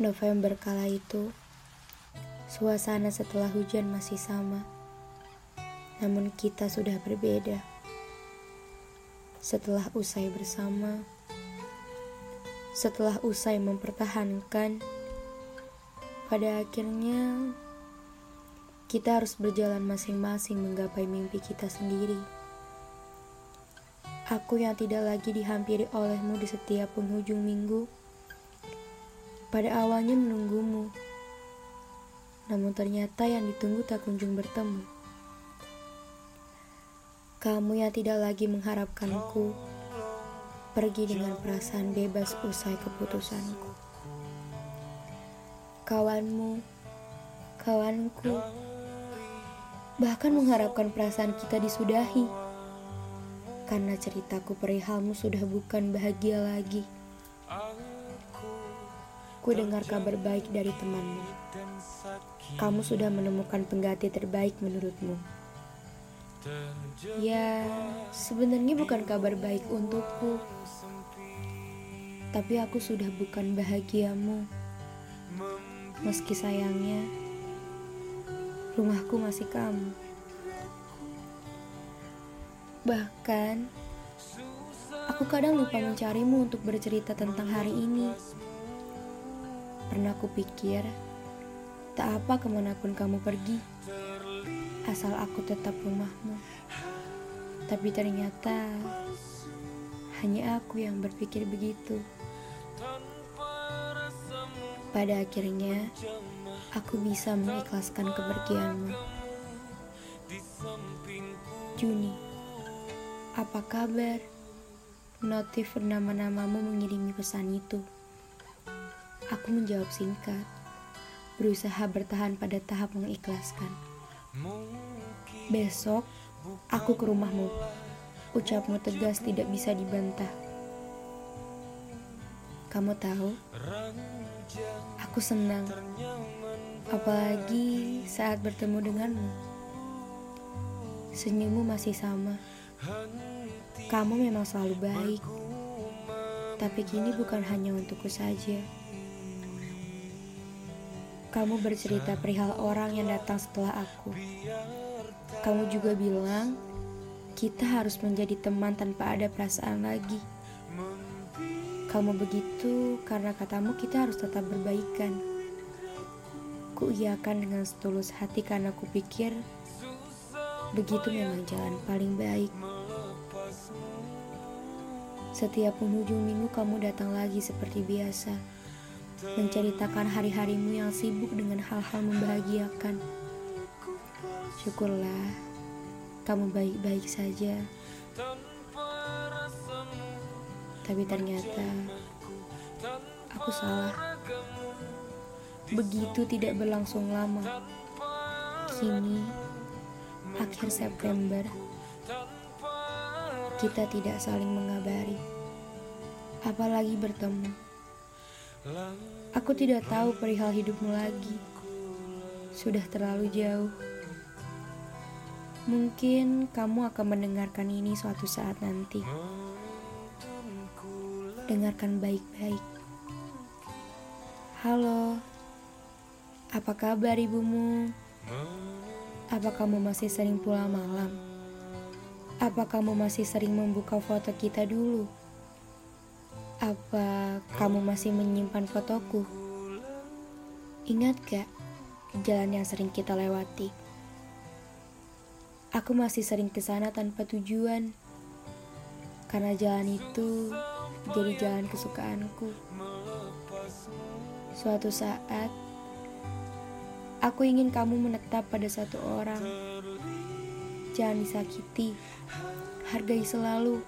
November kala itu, suasana setelah hujan masih sama, namun kita sudah berbeda. Setelah usai bersama, setelah usai mempertahankan, pada akhirnya kita harus berjalan masing-masing menggapai mimpi kita sendiri. Aku yang tidak lagi dihampiri olehmu di setiap penghujung minggu, pada awalnya menunggumu, namun ternyata yang ditunggu tak kunjung bertemu. Kamu yang tidak lagi mengharapkanku, pergi dengan perasaan bebas usai keputusanku. Kawanmu, kawanku, bahkan mengharapkan perasaan kita disudahi karena ceritaku perihalmu sudah bukan bahagia lagi. Ku dengar kabar baik dari temanmu. Kamu sudah menemukan pengganti terbaik menurutmu. Ya, sebenarnya bukan kabar baik untukku. Tapi aku sudah bukan bahagiamu. Meski sayangnya, rumahku masih kamu. Bahkan, aku kadang lupa mencarimu untuk bercerita tentang hari ini. Pernah kupikir, tak apa ke mana pun kamu pergi, asal aku tetap rumahmu. Tapi ternyata, hanya aku yang berpikir begitu. Pada akhirnya, aku bisa mengikhlaskan kepergianmu. Juni apa kabar? Notif nama-namamu mengirimi pesan itu. Aku menjawab singkat, berusaha bertahan pada tahap mengikhlaskan. Besok, aku ke rumahmu. Ucapmu tegas tidak bisa dibantah. Kamu tahu, aku senang, apalagi saat bertemu denganmu. Senyummu masih sama. Kamu memang selalu baik, tapi kini bukan hanya untukku saja. Kamu bercerita perihal orang yang datang setelah aku. Kamu juga bilang kita harus menjadi teman tanpa ada perasaan lagi. Kamu begitu karena katamu kita harus tetap berbaikan. Kuiyakan dengan setulus hati karena kupikir begitu memang jalan paling baik. Setiap penghujung minggu kamu datang lagi seperti biasa, menceritakan hari-harimu yang sibuk dengan hal-hal membahagiakan. Syukurlah, kamu baik-baik saja. Tapi ternyata aku salah. Begitu tidak berlangsung lama. Kini, akhir September, kita tidak saling mengabari, apalagi bertemu. Aku tidak tahu perihal hidupmu lagi. Sudah terlalu jauh. Mungkin kamu akan mendengarkan ini suatu saat nanti. Dengarkan baik-baik. Halo, apa kabar ibumu? Apa kamu masih sering pulang malam? Apa kamu masih sering membuka foto kita dulu? Apa kamu masih menyimpan fotoku? Ingat gak jalan yang sering kita lewati? Aku masih sering ke sana tanpa tujuan. Karena jalan itu jadi jalan kesukaanku. Suatu saat, aku ingin kamu menetap pada satu orang Jangan disakiti, hargai selalu,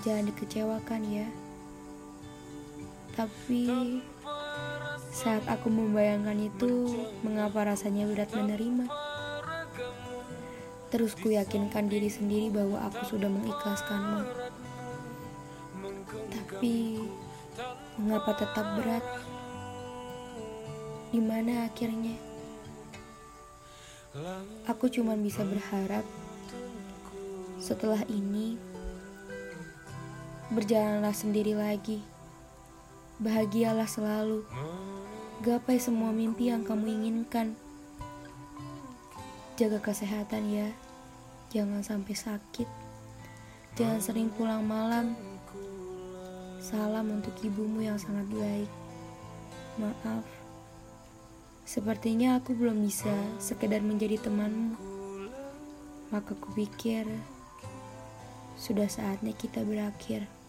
jangan dikecewakan ya. Tapi saat aku membayangkan itu, mengapa rasanya berat menerima? Terus ku yakinkan diri sendiri bahwa aku sudah mengikhlaskanmu. Tapi mengapa tetap berat? Di mana akhirnya? Aku cuma bisa berharap setelah ini berjalanlah sendiri lagi. Bahagialah selalu. Gapai semua mimpi yang kamu inginkan. Jaga kesehatan ya. Jangan sampai sakit. Jangan sering pulang malam. Salam untuk ibumu yang sangat baik. Maaf. Sepertinya aku belum bisa sekedar menjadi temanmu. Maka kupikir sudah saatnya kita berakhir.